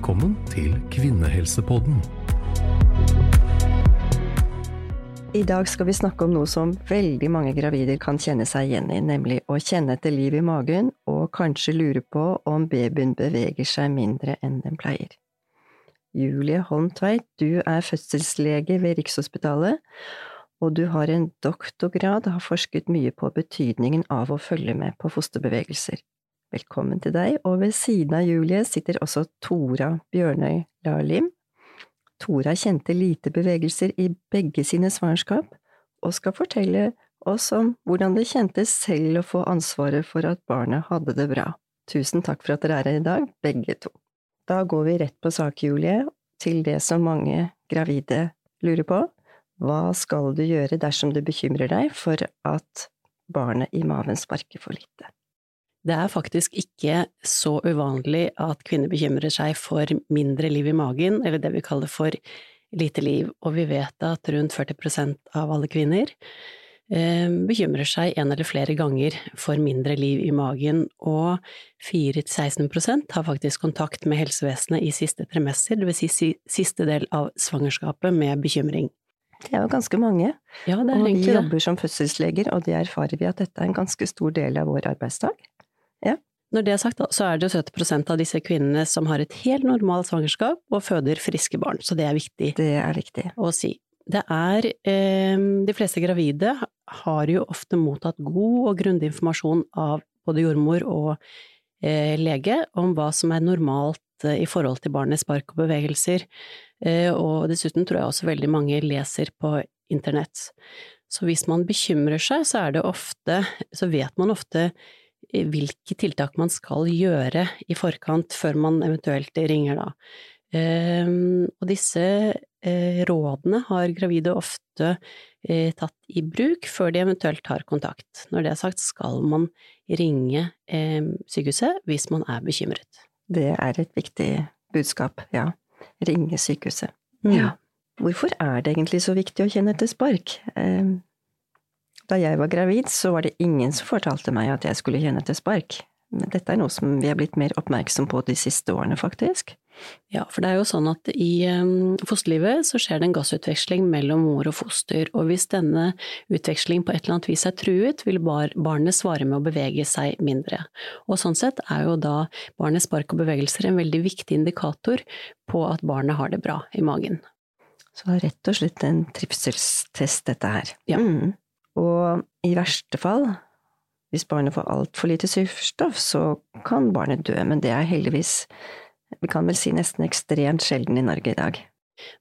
Velkommen til Kvinnehelsepodden. I dag skal vi snakke om noe som veldig mange gravide kan kjenne seg igjen i, nemlig å kjenne etter liv i magen og kanskje lure på om babyen beveger seg mindre enn den pleier. Julie Holm Tveit, du er fødselslege ved Rikshospitalet, og du har en doktorgrad og har forsket mye på betydningen av å følge med på fosterbevegelser. Velkommen til deg, og ved siden av Julie sitter også Tora Bjørnøy Lalim, Tora kjente lite bevegelser i begge sine svangerskap, og skal fortelle oss om hvordan det kjentes selv å få ansvaret for at barnet hadde det bra. Tusen takk for at dere er her i dag, begge to. Da går vi rett på sak, Julie, til det som mange gravide lurer på. Hva skal du gjøre dersom du bekymrer deg for at barnet i maven sparker for lite? Det er faktisk ikke så uvanlig at kvinner bekymrer seg for mindre liv i magen, eller det vi kaller for lite liv, og vi vet at rundt 40% av alle kvinner eh, bekymrer seg en eller flere ganger for mindre liv i magen, og 4–16% har faktisk kontakt med helsevesenet i siste trimester, dvs. Si siste del av svangerskapet, med bekymring. Det er jo ganske mange. Ja, det er og vi jobber som fødselsleger, og det erfarer vi at dette er en ganske stor del av vår arbeidsdag. Når det er sagt, så er det jo 70% av disse kvinnene som har et helt normalt svangerskap og føder friske barn, så det er viktig Det er viktig. å si. Det er eh, De fleste gravide har jo ofte mottatt god og grundig informasjon av både jordmor og eh, lege om hva som er normalt eh, i forhold til barnets spark og bevegelser, eh, og dessuten tror jeg også veldig mange leser på internett. Så hvis man bekymrer seg, så er det ofte Så vet man ofte hvilke tiltak man skal gjøre i forkant før man eventuelt ringer da. Um, og disse eh, rådene har gravide ofte eh, tatt i bruk før de eventuelt tar kontakt. Når det er sagt, skal man ringe eh, sykehuset hvis man er bekymret. Det er et viktig budskap, ja. Ringe sykehuset. Mm. Ja. Hvorfor er det egentlig så viktig å kjenne etter spark? Da jeg var gravid, så var det ingen som fortalte meg at jeg skulle kjenne til spark. Men dette er noe som vi har blitt mer oppmerksom på de siste årene, faktisk. Ja, for det er jo sånn at i um, fosterlivet så skjer det en gassutveksling mellom mor og foster, og hvis denne utvekslingen på et eller annet vis er truet, vil bar barnet svare med å bevege seg mindre. Og sånn sett er jo da barnets spark og bevegelser en veldig viktig indikator på at barnet har det bra i magen. Så er rett og slett en trivselstest, dette her. Ja. Mm. Og i verste fall, hvis barnet får altfor lite surstoff, så kan barnet dø, men det er heldigvis, vi kan vel si nesten ekstremt sjelden i Norge i dag.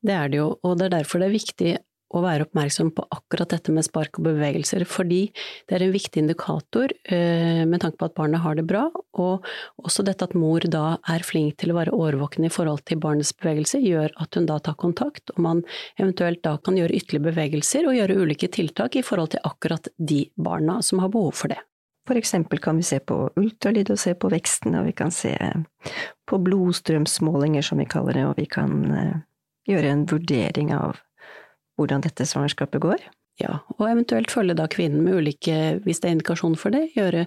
Det er det jo, og det er derfor det er viktig å være oppmerksom på akkurat dette med spark og bevegelser, fordi det er en viktig indikator eh, med tanke på at barnet har det bra, og også dette at mor da er flink til å være årvåken i forhold til barnets bevegelse, gjør at hun da tar kontakt, og man eventuelt da kan gjøre ytterligere bevegelser og gjøre ulike tiltak i forhold til akkurat de barna som har behov for det. For eksempel kan vi se på ultralyd og se på veksten, og vi kan se på blodstrømsmålinger, som vi kaller det, og vi kan eh, gjøre en vurdering av hvordan dette svangerskapet går. Ja, og eventuelt følge da kvinnen med ulike, hvis det er indikasjon for det, gjøre,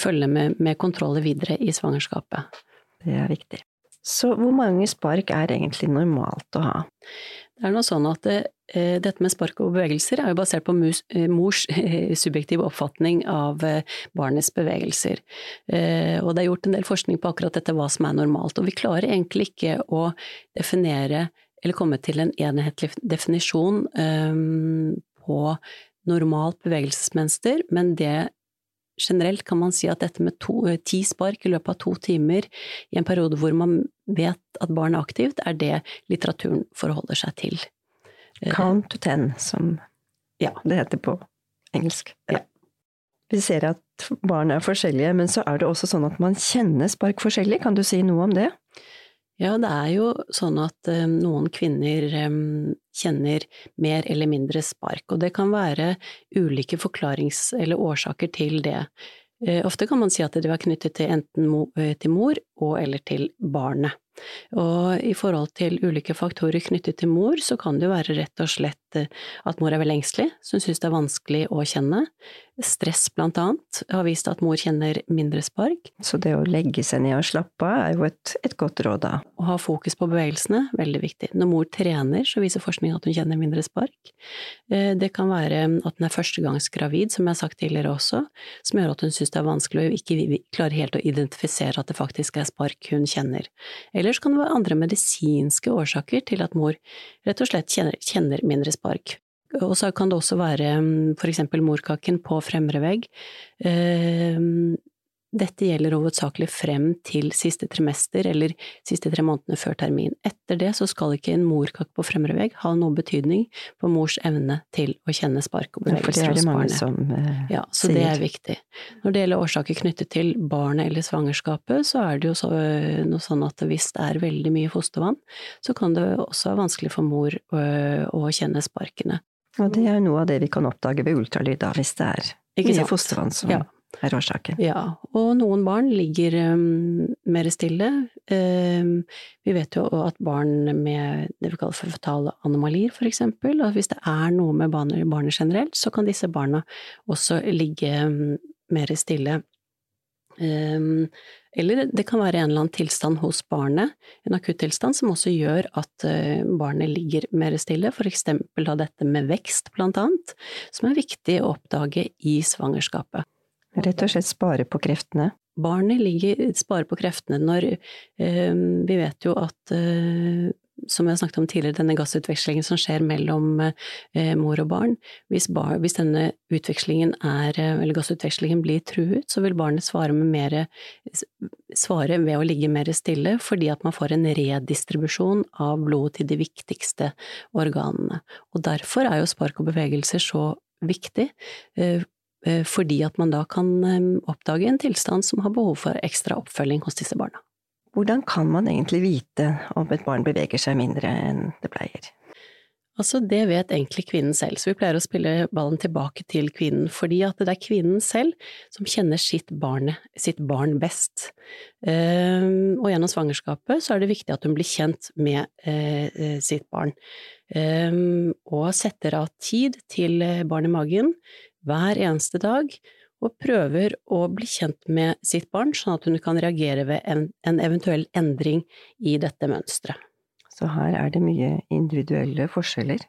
følge med, med kontroller videre i svangerskapet. Det er viktig. Så hvor mange spark er egentlig normalt å ha? Det er nå sånn at det, eh, dette med spark og bevegelser er jo basert på mus, eh, mors eh, subjektive oppfatning av barnets bevegelser. Og det er gjort en del forskning på akkurat dette, hva som er normalt. Og vi klarer egentlig ikke å definere eller komme til en enhetlig definisjon eh, på normalt bevegelsesmønster, men det generelt kan man si at dette med to, ti spark i løpet av to timer i en periode hvor man vet at barn er aktivt, er det litteraturen forholder seg til. Eh, Count to ten, som Ja. det heter på engelsk. Ja. Vi ser at barn er forskjellige, men så er det også sånn at man kjenner spark forskjellig. Kan du si noe om det? Ja, det er jo sånn at eh, noen kvinner eh, kjenner mer eller mindre spark, og det kan være ulike forklarings- eller årsaker til det. Eh, ofte kan man si at det var knyttet til enten mo til mor og eller til barnet. Og i forhold til ulike faktorer knyttet til mor, så kan det jo være rett og slett eh, at mor er veldig engstelig, så hun synes det er vanskelig å kjenne. Stress, blant annet, har vist at mor kjenner mindre spark. Så det å legge seg ned og slappe av er jo et, et godt råd, da. Å ha fokus på bevegelsene, veldig viktig. Når mor trener, så viser forskning at hun kjenner mindre spark. Eh, det kan være at hun er førstegangsgravid, som jeg har sagt tidligere også, som gjør at hun synes det er vanskelig og ikke klarer helt å identifisere at det faktisk er spark hun kjenner. Eller så kan det være andre medisinske årsaker til at mor rett og slett kjenner, kjenner mindre spark. Og så kan det også være mm, for eksempel morkaken på fremre vegg. Dette gjelder hovedsakelig frem til siste trimester, eller siste tre månedene før termin. Etter det så skal ikke en morkake på fremre vegg ha noen betydning for mors evne til å kjenne spark og bevegelser hos barnet. Som, uh, ja, så sier. det er viktig. Når det gjelder årsaker knyttet til barnet eller svangerskapet, så er det jo så, eh, noe sånn at hvis det er veldig mye fostervann, så kan det også være vanskelig for mor å, eh, å kjenne sparkene. Og det er noe av det vi kan oppdage ved ultralyd, da, hvis det er mye fostervann som ja. Er årsaken. Ja, og noen barn ligger um, mer stille. Um, vi vet jo at barn med det vi kaller for fatale anomalier, for eksempel, at hvis det er noe med barnet generelt, så kan disse barna også ligge um, mer stille. Eller det kan være en eller annen tilstand hos barnet, en akuttilstand som også gjør at uh, barnet ligger mer stille, for eksempel da dette med vekst, blant annet, som er viktig å oppdage i svangerskapet. Rett og slett spare på kreftene? Barnet ligger, sparer på kreftene når eh, Vi vet jo at eh, som jeg snakket om tidligere, denne gassutvekslingen som skjer mellom eh, mor og barn. Hvis, bar, hvis, denne er, eh, gassutvekslingen blir truet, så vil barnet svare, mer, svare ved å ligge mer stille, fordi at man får en redistribusjon av blod til de viktigste organene. Og derfor er jo spark og bevegelser så viktig. Eh fordi at man da kan eh, oppdage en tilstand som har behov for ekstra oppfølging hos disse barna. Hvordan kan man egentlig vite om et barn beveger seg mindre enn det pleier? Altså, det vet egentlig kvinnen selv, så vi pleier å spille ballen tilbake til kvinnen, fordi at det er kvinnen selv som kjenner sitt barn, sitt barn best. Uh, og gjennom svangerskapet så er det viktig at hun blir kjent med sitt barn, og setter av tid til barn i magen hver eneste dag, og prøver å bli kjent med sitt barn, sånn at hun kan reagere ved en, en eventuell endring i dette mønsteret. Så her er det mye individuelle forskjeller?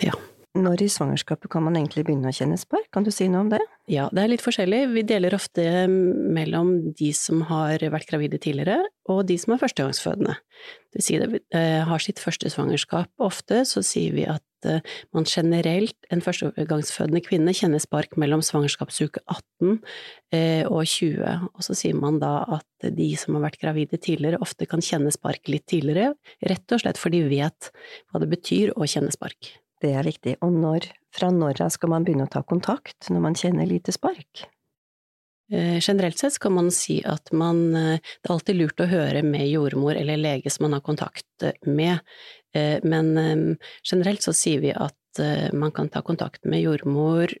Ja. Når i svangerskapet kan man egentlig begynne å kjenne spark? Kan du si noe om det? Ja, det er litt forskjellig. Vi deler ofte mellom de som har vært gravide tidligere, og de som er førstegangsfødende. Det vil si, det eh, har sitt første svangerskap. Ofte så sier vi at Eh, man generelt, en førstegangsfødende kvinne, kjenner spark mellom svangerskapsuke 18 eh, og 20, og så sier man da at de som har vært gravide tidligere, ofte kan kjenne spark litt tidligere, rett og slett fordi de vet hva det betyr å kjenne spark. Det er viktig. Og når, fra når av skal man begynne å ta kontakt når man kjenner lite spark? Eh, generelt sett kan man si at man, eh, det er alltid lurt å høre med jordmor eller lege som man har kontakt med, eh, men generelt så sier vi at man kan ta kontakt med jordmor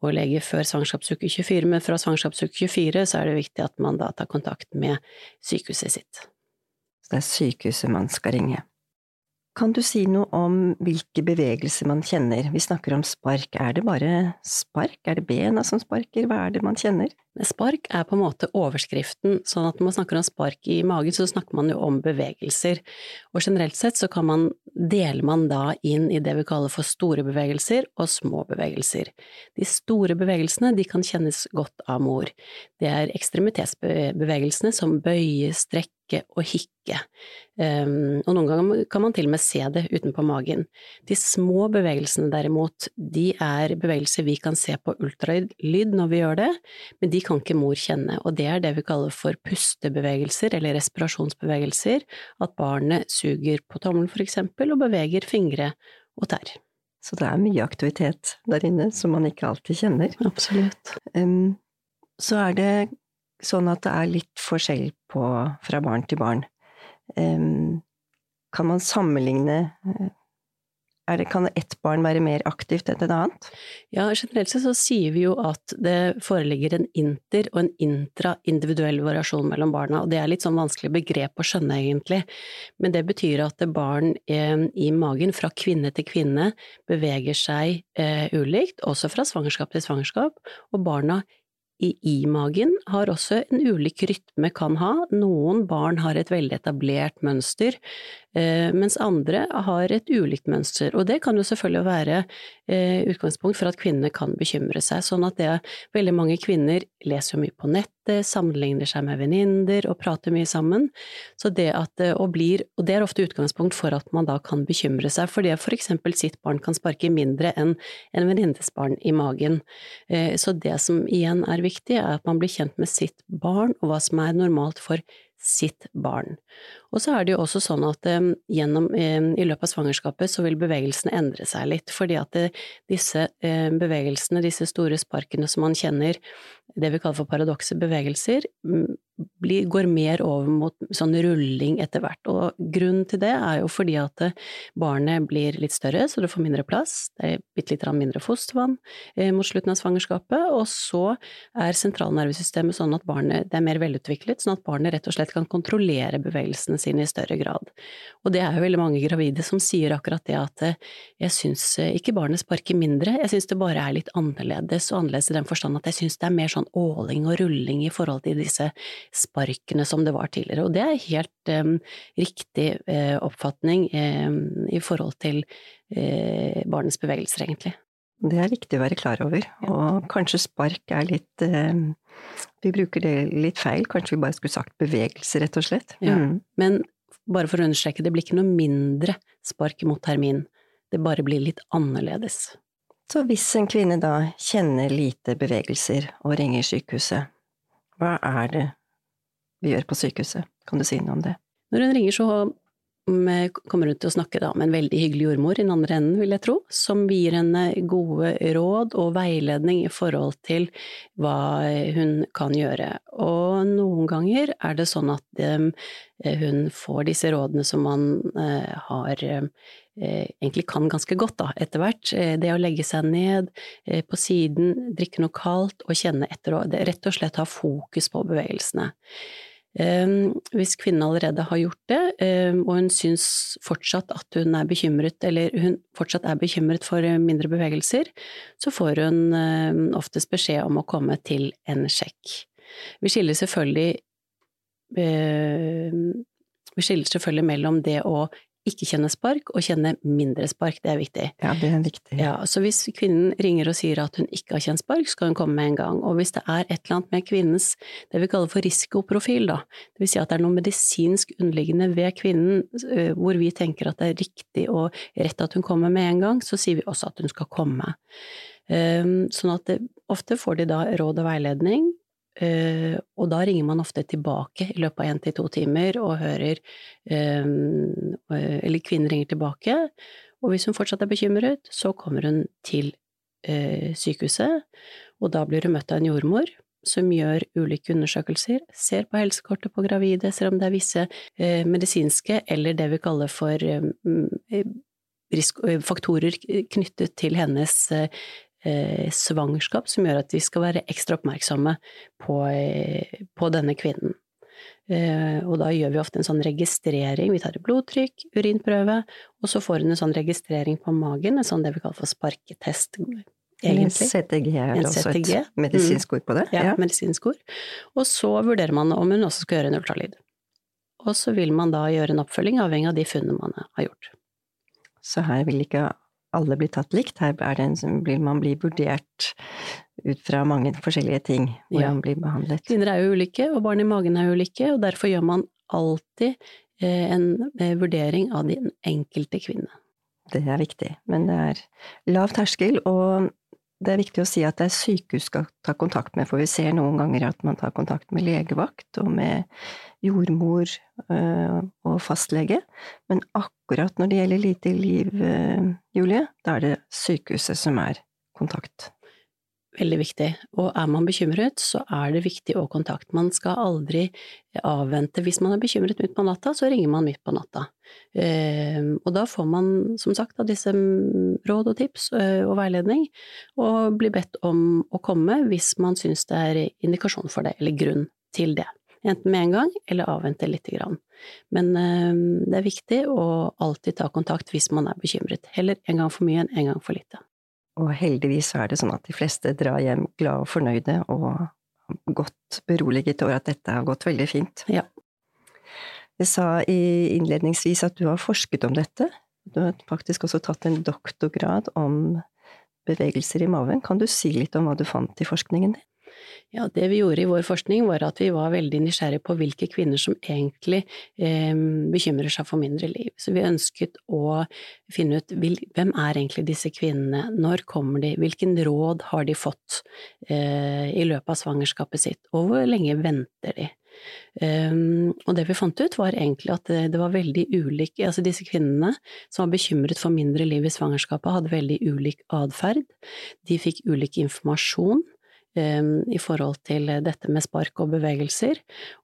og lege før svangerskapsuke 24, men fra svangerskapsuke 24 så er det viktig at man da tar kontakt med sykehuset sitt. Så det er sykehuset man skal ringe? Kan du si noe om hvilke bevegelser man kjenner? Vi snakker om spark, er det bare spark, er det bena som sparker, hva er det man kjenner? Spark er på en måte overskriften, sånn at når man snakker om spark i magen, så snakker man jo om bevegelser. Og generelt sett så kan man, deler man da inn i det vi kaller for store bevegelser og små bevegelser. De store bevegelsene de kan kjennes godt av mor. Det er ekstremitetsbevegelsene som bøye, strekke og hikke. Um, og noen ganger kan man til og med se det utenpå magen. De små bevegelsene derimot, de er bevegelser vi kan se på ultralyd når vi gjør det, men de kan ikke mor kjenne, og det er det vi kaller for pustebevegelser eller respirasjonsbevegelser, at barnet suger på tommelen for eksempel og beveger fingre og tær. Så det er mye aktivitet der inne som man ikke alltid kjenner. Absolutt. Um, så er det sånn at det er litt forskjell på fra barn til barn. Um, kan man sammenligne det, kan ett barn være mer aktivt enn et annet? Ja, generelt sett så sier vi jo at det foreligger en inter- og en intra-individuell variasjon mellom barna, og det er litt sånn vanskelig begrep å skjønne egentlig, men det betyr at barn eh, i magen fra kvinne til kvinne beveger seg eh, ulikt, også fra svangerskap til svangerskap, og barna i i-magen har også en ulik rytme kan ha. Noen barn har et veldig etablert mønster, Eh, mens andre har et ulikt mønster. Og det kan jo selvfølgelig være utgangspunkt for at kvinnene kan bekymre seg. Sånn at det veldig mange kvinner leser mye på nettet, sammenligner seg med venninner og prater mye sammen. Så det at, eh, og, blir, og det er ofte utgangspunkt for at man da kan bekymre seg, fordi for eksempel sitt barn kan sparke mindre enn en venninnes barn i magen. Så det som igjen er viktig, er at man blir kjent med sitt barn og hva som er normalt for sitt barn. Og så er det jo også sånn at um, gjennom, um, i løpet av svangerskapet så vil bevegelsene endre seg litt, fordi at det, disse um, bevegelsene, disse store sparkene som man kjenner, det vi kaller for paradokse bevegelser, blir, går mer over mot sånn rulling etter hvert. Og grunnen til det er jo fordi at barnet blir litt større, så det får mindre plass, det er bitte litt mindre fostervann eh, mot slutten av svangerskapet, og så er sentralnervesystemet sånn at barnet er mer velutviklet, sånn at barnet rett og slett kan kontrollere bevegelsene sine i større grad. Og det er jo veldig mange gravide som sier akkurat det at eh, jeg syns eh, ikke barnet sparker mindre, jeg syns det bare er litt annerledes, og annerledes i den forstand at jeg syns det er mer sånn åling og rulling i forhold til disse sparkene som det var tidligere. Og det er helt um, riktig uh, oppfatning um, i forhold til uh, barnets bevegelser, egentlig. Det er viktig å være klar over, og kanskje spark er litt Vi bruker det litt feil, kanskje vi bare skulle sagt bevegelse, rett og slett. Ja. Mm. Men bare for å understreke, det blir ikke noe mindre spark mot termin, det bare blir litt annerledes. Så hvis en kvinne da kjenner lite bevegelser og ringer sykehuset, hva er det vi gjør på sykehuset? Kan du si noe om det? Når hun ringer, så kommer hun til å snakke da, med en veldig hyggelig jordmor i den andre enden, vil jeg tro, som gir henne gode råd og veiledning i forhold til hva hun kan gjøre. Og noen ganger er det sånn at um, hun får disse rådene som man uh, har uh, egentlig kan ganske godt etter hvert. Det å legge seg ned på siden, drikke noe kaldt og kjenne etter, og rett og slett ha fokus på bevegelsene. Ehm, hvis kvinnen allerede har gjort det, ehm, og hun syns fortsatt at hun er bekymret, eller hun fortsatt er bekymret for eh, mindre bevegelser, så får hun ehm, oftest beskjed om å komme til en sjekk. Vi skiller selvfølgelig vi skiller selvfølgelig mellom det å ikke kjenne spark og kjenne mindre spark, det er viktig. Ja, det er viktig. Ja, så hvis kvinnen ringer og sier at hun ikke har kjent spark, skal hun komme med en gang. Og hvis det er et eller annet med kvinnens, det vi kaller for risikoprofil, da, det vil si at det er noe medisinsk underliggende ved kvinnen hvor vi tenker at det er riktig og rett at hun kommer med en gang, så sier vi også at hun skal komme. Sånn at det, ofte får de da råd og veiledning, Uh, og da ringer man ofte tilbake i løpet av én til to timer og hører um, Eller kvinnen ringer tilbake, og hvis hun fortsatt er bekymret, så kommer hun til uh, sykehuset, og da blir hun møtt av en jordmor som gjør ulike undersøkelser, ser på helsekortet på gravide, ser om det er visse uh, medisinske eller det vi kaller for faktorer knyttet til hennes svangerskap som gjør at vi skal være ekstra oppmerksomme på, eh, på denne kvinnen. Eh, og da gjør vi ofte en sånn registrering, vi tar et blodtrykk, urinprøve, og så får hun en sånn registrering på magen, en sånn det vi kaller for sparketest. Egentlig. CTG er en også CTG. et medisinsk ord på det? Ja, ja. medisinsk ord. Og så vurderer man om hun også skal gjøre en ultralyd. Og så vil man da gjøre en oppfølging avhengig av de funnene man har gjort. Så her vil ikke alle blir tatt likt. Her en, blir man blir vurdert ut fra mange forskjellige ting, hvordan ja. man blir behandlet. Kvinner er jo ulike, og barn i magen er ulike, og derfor gjør man alltid eh, en eh, vurdering av den enkelte kvinne. Det er viktig, men det er lav terskel, og det er viktig å si at det er sykehus skal ta kontakt med, for vi ser noen ganger at man tar kontakt med legevakt og med jordmor øh, og fastlege, men akkurat når det gjelder lite liv, øh, Julie, da er det sykehuset som er kontakt. Veldig viktig. Og er man bekymret, så er det viktig å kontakte. Man skal aldri avvente. Hvis man er bekymret midt på natta, så ringer man midt på natta. Eh, og da får man, som sagt, av disse råd og tips eh, og veiledning, og blir bedt om å komme hvis man syns det er indikasjon for det, eller grunn til det. Enten med en gang, eller avvente lite grann. Men eh, det er viktig å alltid ta kontakt hvis man er bekymret. Heller en gang for mye enn en gang for lite. Og heldigvis er det sånn at de fleste drar hjem glade og fornøyde og godt beroliget over at dette har gått veldig fint. Ja. Jeg sa innledningsvis at du har forsket om dette. Du har faktisk også tatt en doktorgrad om bevegelser i maven. Kan du si litt om hva du fant i forskningen din? Ja, det vi gjorde i vår forskning var at vi var veldig nysgjerrige på hvilke kvinner som egentlig eh, bekymrer seg for mindre liv. Så vi ønsket å finne ut hvem er egentlig disse kvinnene, når kommer de, hvilken råd har de fått eh, i løpet av svangerskapet sitt, og hvor lenge venter de. Um, og det vi fant ut var egentlig at det, det var veldig ulike, altså disse kvinnene som var bekymret for mindre liv i svangerskapet, hadde veldig ulik atferd. De fikk ulik informasjon i forhold til dette med spark og bevegelser,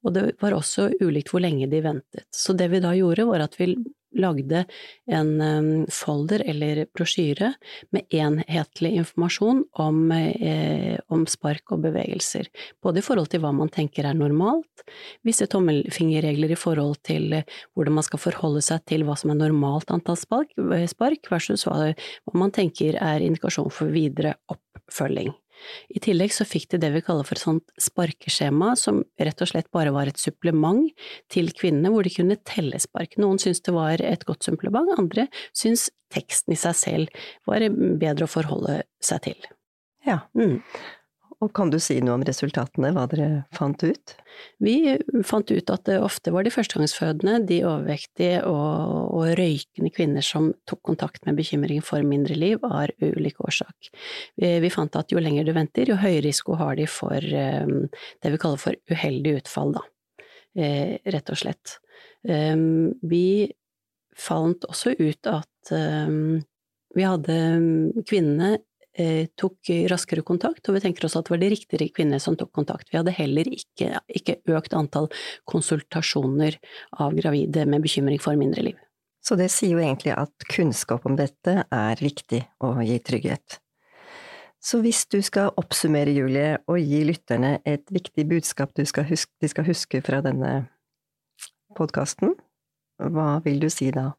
og det var også ulikt hvor lenge de ventet. Så det vi da gjorde, var at vi lagde en folder eller brosjyre med enhetlig informasjon om, eh, om, spark og bevegelser, både i forhold til hva man tenker er normalt, visse tommelfingerregler i forhold til hvordan man skal forholde seg til hva som er normalt antall spark, spark versus hva man tenker er indikasjon for videre oppfølging. I tillegg så fikk de det vi kaller for et sånt sparkeskjema, som rett og slett bare var et supplement til kvinnene, hvor de kunne telle spark. Noen syntes det var et godt supplement, andre syntes teksten i seg selv var bedre å forholde seg til. Ja. Mm. Og kan du si noe om resultatene, hva dere fant ut? Vi fant ut at det ofte var de førstegangsfødende, de overvektige og, og røykende kvinner som tok kontakt med bekymring for mindre liv av ulik årsak. Vi, vi, fant at jo lenger du venter, jo høyere risiko har de for um, det vi kaller for uheldig utfall, da. Eh, rett og slett. Um, vi fant også ut at um, vi hadde kvinnene Eh, tok raskere kontakt, og vi tenker også at det var de riktige kvinnene som tok kontakt. Vi hadde heller ikke, ikke økt antall konsultasjoner av gravide med bekymring for mindre liv. Så det sier jo egentlig at kunnskap om dette er viktig å gi trygghet. Så hvis du skal oppsummere, Julie, og gi lytterne et viktig budskap skal huske, de skal huske fra denne podkasten, hva vil du si da?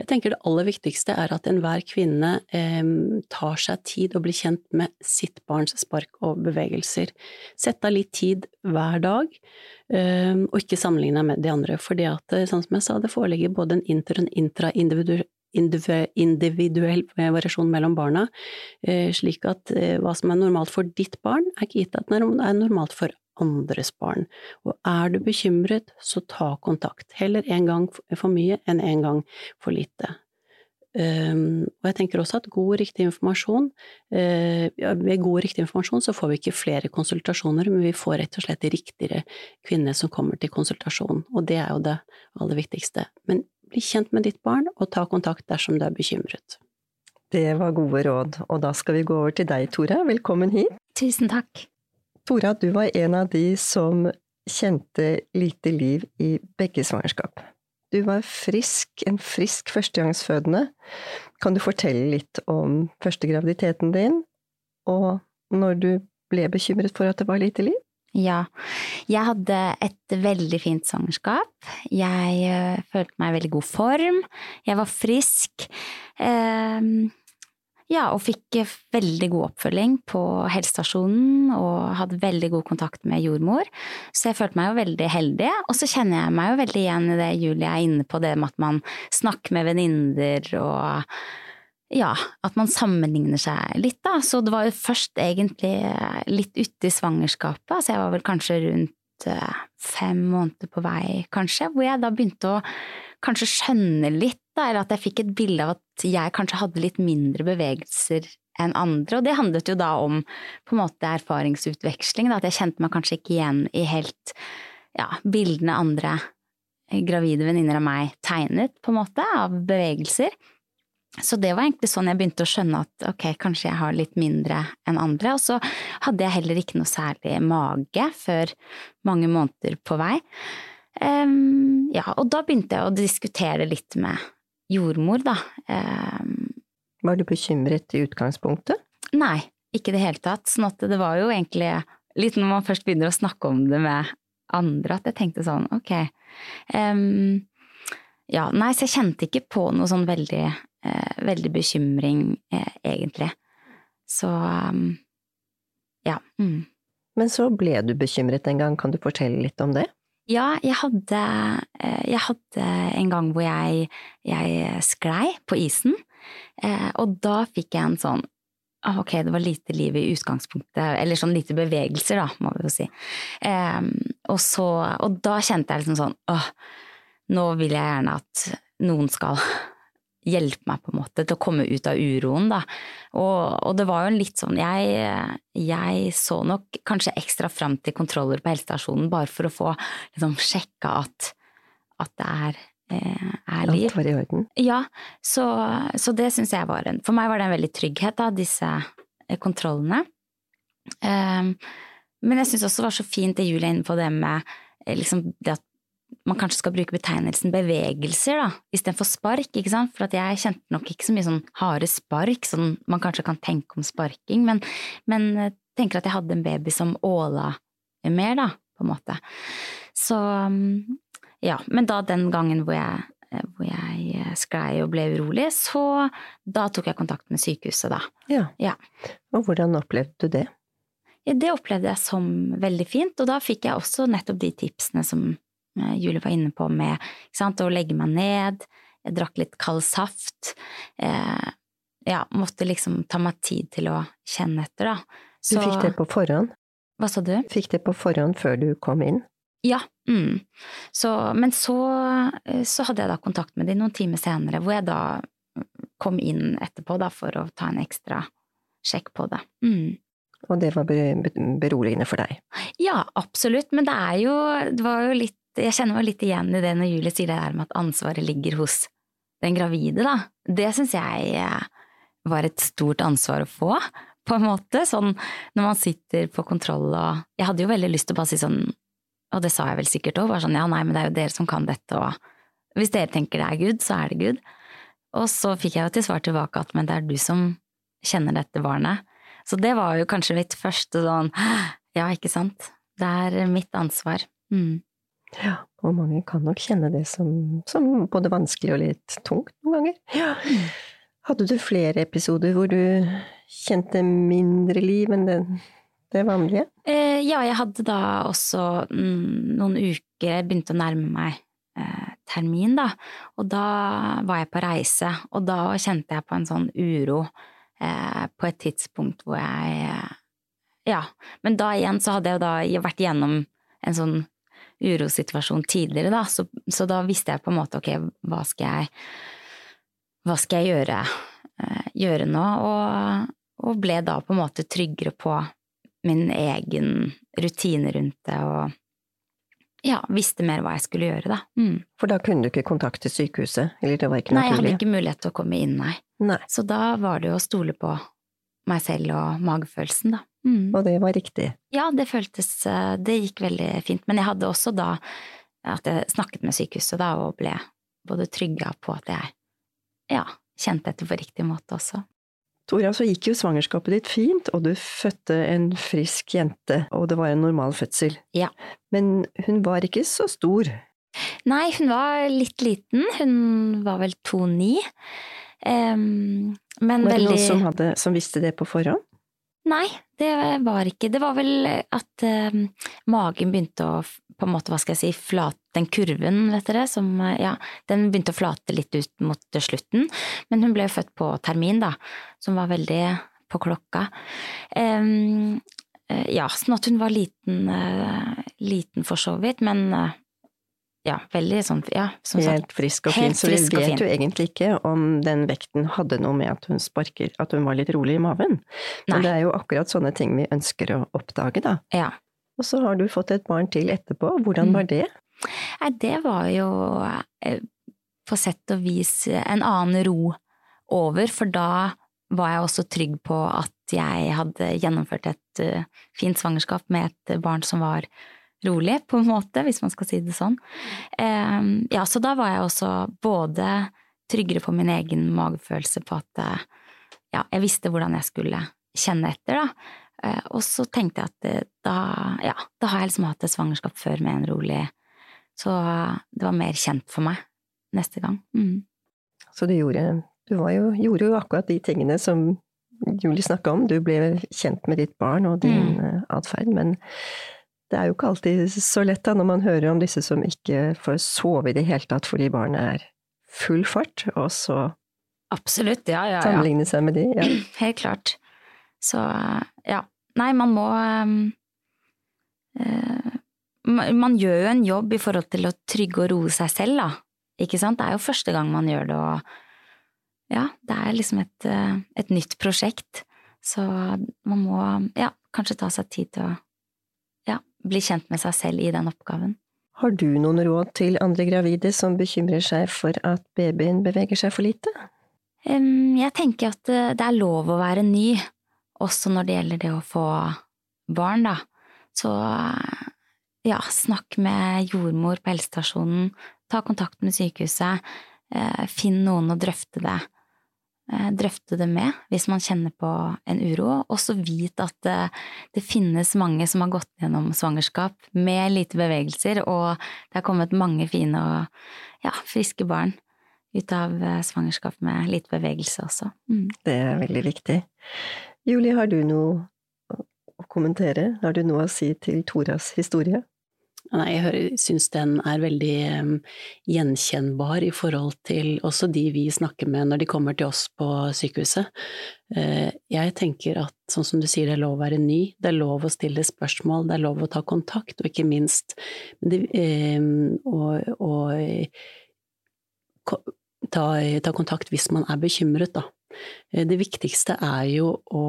Jeg tenker det aller viktigste er at enhver kvinne eh, tar seg tid og blir kjent med sitt barns spark og bevegelser. Sett av litt tid hver dag, eh, og ikke sammenligne med de andre. For det at, eh, sånn som jeg sa, det foreligger både en inter- og intraindividuell individuell variasjon mellom barna, eh, slik at eh, hva som er normalt for ditt barn, er ikke gitt at det er normalt for andres barn. Og er du bekymret, så ta kontakt. Heller en gang for mye enn en gang for lite. Um, og jeg tenker også at god og riktig informasjon uh, Ved god og riktig informasjon så får vi ikke flere konsultasjoner, men vi får rett og slett riktigere kvinner som kommer til konsultasjon, og det er jo det aller viktigste. Men bli kjent med ditt barn, og ta kontakt dersom du er bekymret. Det var gode råd, og da skal vi gå over til deg, Tore. Velkommen hit. Tusen takk. Tora, du var en av de som kjente lite liv i begge svangerskap. Du var frisk, en frisk førstegangsfødende. Kan du fortelle litt om første graviditeten din, og når du ble bekymret for at det var lite liv? Ja, jeg hadde et veldig fint svangerskap. Jeg uh, følte meg i veldig god form. Jeg var frisk. Uh, ja, og fikk veldig god oppfølging på helsestasjonen og hadde veldig god kontakt med jordmor. Så jeg følte meg jo veldig heldig. Og så kjenner jeg meg jo veldig igjen i det Julie er inne på, det med at man snakker med venninner og ja, at man sammenligner seg litt, da. Så det var jo først egentlig litt ute i svangerskapet, altså jeg var vel kanskje rundt eh, fem måneder på vei, kanskje, hvor jeg da begynte å kanskje skjønne litt da, eller at jeg fikk et bilde av at jeg kanskje hadde litt mindre bevegelser enn andre. Og det handlet jo da om på en måte erfaringsutveksling, da, at jeg kjente meg kanskje ikke igjen i helt ja, bildene andre gravide venninner av meg tegnet, på en måte, av bevegelser. så det var egentlig sånn jeg begynte å skjønne at ok, kanskje jeg har litt mindre enn andre. Og så hadde jeg heller ikke noe særlig mage før mange måneder på vei. Um, ja, og da begynte jeg å diskutere litt med jordmor, da. Um, var du bekymret i utgangspunktet? Nei, ikke i det hele tatt. Sånn at det var jo egentlig litt når man først begynner å snakke om det med andre, at jeg tenkte sånn ok. Um, ja, nei, så jeg kjente ikke på noe sånn veldig, eh, veldig bekymring, eh, egentlig. Så um, ja. Mm. Men så ble du bekymret en gang, kan du fortelle litt om det? Ja, jeg hadde, eh, jeg hadde en gang hvor jeg, jeg sklei på isen, eh, og da fikk jeg en sånn Ok, det var lite liv i utgangspunktet, eller sånn lite bevegelser, da, må vi jo si. Og, så, og da kjente jeg liksom sånn åh, nå vil jeg gjerne at noen skal hjelpe meg på en måte til å komme ut av uroen, da. Og, og det var jo litt sånn jeg, jeg, så nok kanskje ekstra fram til kontroller på helsestasjonen bare for å få liksom sjekka at, at det er, eh, er liv. Alt var i orden? Ja, så, så det syns jeg var en For meg var det en veldig trygghet, da, disse eh, kontrollene. Um, men jeg syns også det var så fint det Julie er inne på det med eh, liksom det at man kanskje skal bruke betegnelsen bevegelser da, istedenfor spark, ikke sant, for at jeg kjente nok ikke så mye sånn harde spark, sånn man kanskje kan tenke om sparking, men, men jeg tenker at jeg hadde en baby som åla mer, da, på en måte. Så ja, men da den gangen hvor jeg, hvor jeg sklei og ble urolig, så da tok jeg kontakt med sykehuset, da. Ja. ja. Og hvordan opplevde du det? Ja, det opplevde jeg som veldig fint, og da fikk jeg også nettopp de tipsene som Eh, Julie var inne på med sant, å legge meg ned. Jeg drakk litt kald saft. Eh, ja, måtte liksom ta meg tid til å kjenne etter, da. Så, du fikk det på forhånd? Hva sa du? Fikk det på forhånd før du kom inn? Ja. Mm. Så, men så, eh, så, hadde jeg da kontakt med dem noen timer senere, hvor jeg da kom inn etterpå da, for å ta en ekstra sjekk på det. Mm. Og det var beroligende for deg? Ja, absolutt. Men det er jo Det var jo litt jeg kjenner meg litt igjen i det når Julie sier det der med at ansvaret ligger hos den gravide, da. Det syns jeg eh, var et stort ansvar å få, på en måte. Sånn når man sitter på kontroll og Jeg hadde jo veldig lyst til å bare si sånn, og det sa jeg vel sikkert òg, bare sånn ja, nei, men det er jo dere som kan dette, og hvis dere tenker det er Gud, så er det Gud. Og så fikk jeg jo til svar tilbake at men det er du som kjenner dette barnet. Så det var jo kanskje mitt første sånn ja, ikke sant, det er mitt ansvar. Mm. Ja, og mange kan nok kjenne det som, som både vanskelig og litt tungt noen ganger. Ja. Hadde du flere episoder hvor du kjente mindre liv enn det, det vanlige? Eh, ja, jeg hadde da også mm, noen uker Jeg begynte å nærme meg eh, termin, da. Og da var jeg på reise, og da kjente jeg på en sånn uro eh, på et tidspunkt hvor jeg Ja. Men da igjen så hadde jeg jo da vært gjennom en sånn urosituasjon tidligere, da, så, så, da visste jeg på en måte ok, hva skal jeg, hva skal jeg gjøre, uh, gjøre nå, og, og, ble da på en måte tryggere på min egen rutine rundt det, og ja, visste mer hva jeg skulle gjøre, da. Mm. For da kunne du ikke kontakte sykehuset, eller det var ikke naturlig? Nei, jeg hadde ikke mulighet til å komme inn, nei. nei. Så da var det jo å stole på meg selv og magefølelsen, da. Mm. Og det var riktig? Ja, det føltes eh, Det gikk veldig fint. Men jeg hadde også da at jeg snakket med sykehuset da, og ble både trygga på at jeg ja, kjente etter på riktig måte også. Tora, så gikk jo svangerskapet ditt fint, og du fødte en frisk jente, og det var en normal fødsel. Ja. Men hun var ikke så stor? Nei, hun var litt liten. Hun var vel 2,9. Um, men var det veldig noen som, hadde, som visste det på forhånd? Nei, det var ikke Det var vel at uh, magen begynte å på en måte, hva skal jeg si, flate Den kurven, vet dere, som Ja, den begynte å flate litt ut mot slutten. Men hun ble jo født på termin, da, som var veldig på klokka. Um, ja, sånn at hun var liten, uh, liten for så vidt, men uh, ja, veldig sånn, ja, som sagt. Helt frisk og fin, så vi vet jo egentlig ikke om den vekten hadde noe med at hun sparker, at hun var litt rolig i maven. Nei. Men det er jo akkurat sånne ting vi ønsker å oppdage, da. Ja. Og så har du fått et barn til etterpå, hvordan var det? Nei, det var jo eh, på sett og vis en annen ro over, for da var jeg også trygg på at jeg hadde gjennomført et uh, fint svangerskap med et barn som var rolig, på en måte, hvis man skal si det sånn. Ja, så da var jeg også både tryggere på min egen magefølelse på at uh, ja, jeg visste hvordan jeg skulle kjenne etter, da. Uh, og så tenkte jeg at da, ja, da har jeg liksom hatt et svangerskap før med en rolig Så det var mer kjent for meg neste gang. Mm. Så du gjorde du jo, gjorde jo akkurat de tingene som Julie snakka om. Du ble kjent med ditt barn og din mm. Eh, atferd, men det er jo ikke alltid så lett da, når man hører om disse som ikke får sove i det hele tatt fordi barnet er full fart, og så Absolutt, ja, ja, ja. sammenligne seg med de. Ja. Helt klart. Så ja. Nei, man må uh, Man gjør jo en jobb i forhold til å trygge og roe seg selv, da. Ikke sant? Det er jo første gang man gjør det, og ja, det er liksom et, eh, et nytt prosjekt. Så man må ja, kanskje ta seg tid til å bli kjent med seg selv i den oppgaven. Har du noen råd til andre gravide som bekymrer seg for at babyen beveger seg for lite? Jeg tenker at eh, det er lov å være ny, også når det gjelder det å få barn, da. Så ja, snakk med jordmor på helsestasjonen, ta kontakt med sykehuset, eh, finn noen å drøfte det Eh, drøfte det med hvis man kjenner på en uro. Også vit at det, det, finnes mange som har gått gjennom svangerskap med lite bevegelser, og det har kommet mange fine og ja, friske barn ut av eh, svangerskap med lite bevegelse også. Mm. Det er veldig viktig. Julie, har du noe å kommentere? Har du noe å si til Toras historie? Nei, jeg syns den er veldig um, gjenkjennbar i forhold til også de vi snakker med når de kommer til oss på sykehuset. Uh, jeg tenker at sånn som du sier, det er lov å være ny, det er lov å stille spørsmål, det er lov å ta kontakt, og ikke minst det, og ta, ta, kontakt hvis man er bekymret, da. Uh, det viktigste er jo å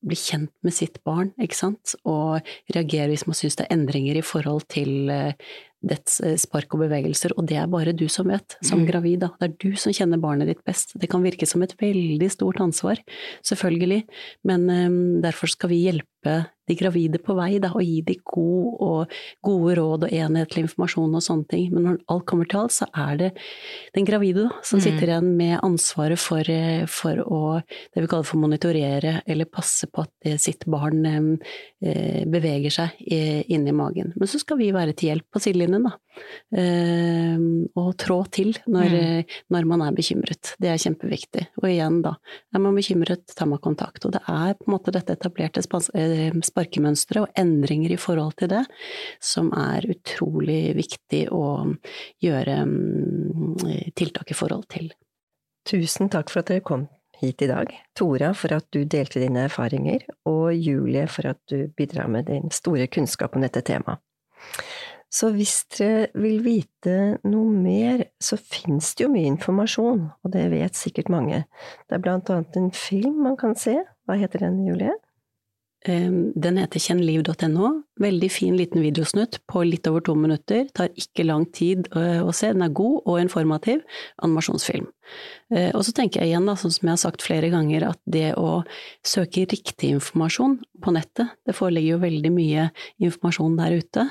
bli kjent med sitt barn, ikke sant, og reagere hvis man syns det er endringer i forhold til eh, dets eh, spark og bevegelser, og det er bare du som vet, som mm. gravid. Da. Det er du som kjenner barnet ditt best. Det kan virke som et veldig stort ansvar, selvfølgelig, men um, derfor skal vi hjelpe de gravide på vei, da, og gi de god og, gode råd og enhetlig informasjon og sånne ting. Men når alt kommer til alt, så er det den gravide da, som mm. sitter igjen med ansvaret for, eh, for, å det vi kaller for monitorere eller passe på at sitt barn eh, beveger seg inni magen. Men så skal vi være til hjelp på sidelinjen, da. Eh, og trå til når, mm. når, man er bekymret. Det er kjempeviktig. Og igjen, da, er man bekymret, tar man kontakt. Og det er på en måte dette etablerte sparkemønsteret og endringer i forhold til det, som er utrolig viktig å gjøre mm, tiltak i forhold til. Tusen takk for at dere kom hit i dag. Tora for at du delte dine erfaringer, og Julie for at du bidrar med din store kunnskap om dette temaet. Så hvis dere vil vite noe mer, så finnes det jo mye informasjon, og det vet sikkert mange. Det er blant annet en film man kan se. Hva heter den, Julie? Ehm, den heter kjennliv.no. Veldig fin liten videosnutt på litt over to minutter. Tar ikke lang tid å se. Den er god og informativ. Animasjonsfilm. Eh, og så tenker jeg igjen, da, sånn som jeg har sagt flere ganger, at det å søke riktig informasjon på nettet, det foreligger jo veldig mye informasjon der ute.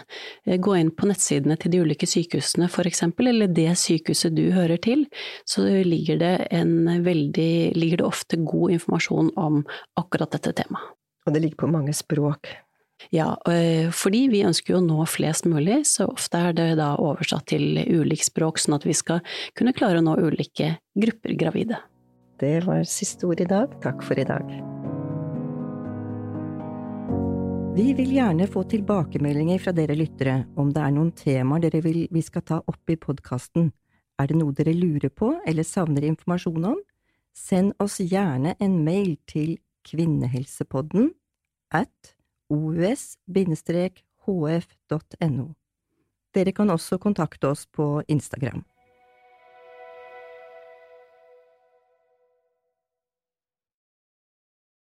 Eh, gå inn på nettsidene til de ulike sykehusene for eksempel, eller det sykehuset du hører til, så ligger det, veldig, ligger det ofte god informasjon om akkurat dette temaet. Og det ligger på mange språk. Ja, eh, fordi vi ønsker jo å nå flest mulig, så ofte er det da oversatt til ulikt språk, sånn at vi skal kunne klare å nå ulike grupper gravide. Det var siste ord i dag. Takk for i dag. Vi vil gjerne få tilbakemeldinger fra dere lyttere om det er noen temaer dere vil vi skal ta opp i podkasten. Er det noe dere lurer på eller savner informasjon om? Send oss gjerne en mail til kvinnehelsepodden at os-hf.no. Dere kan også kontakte oss på Instagram.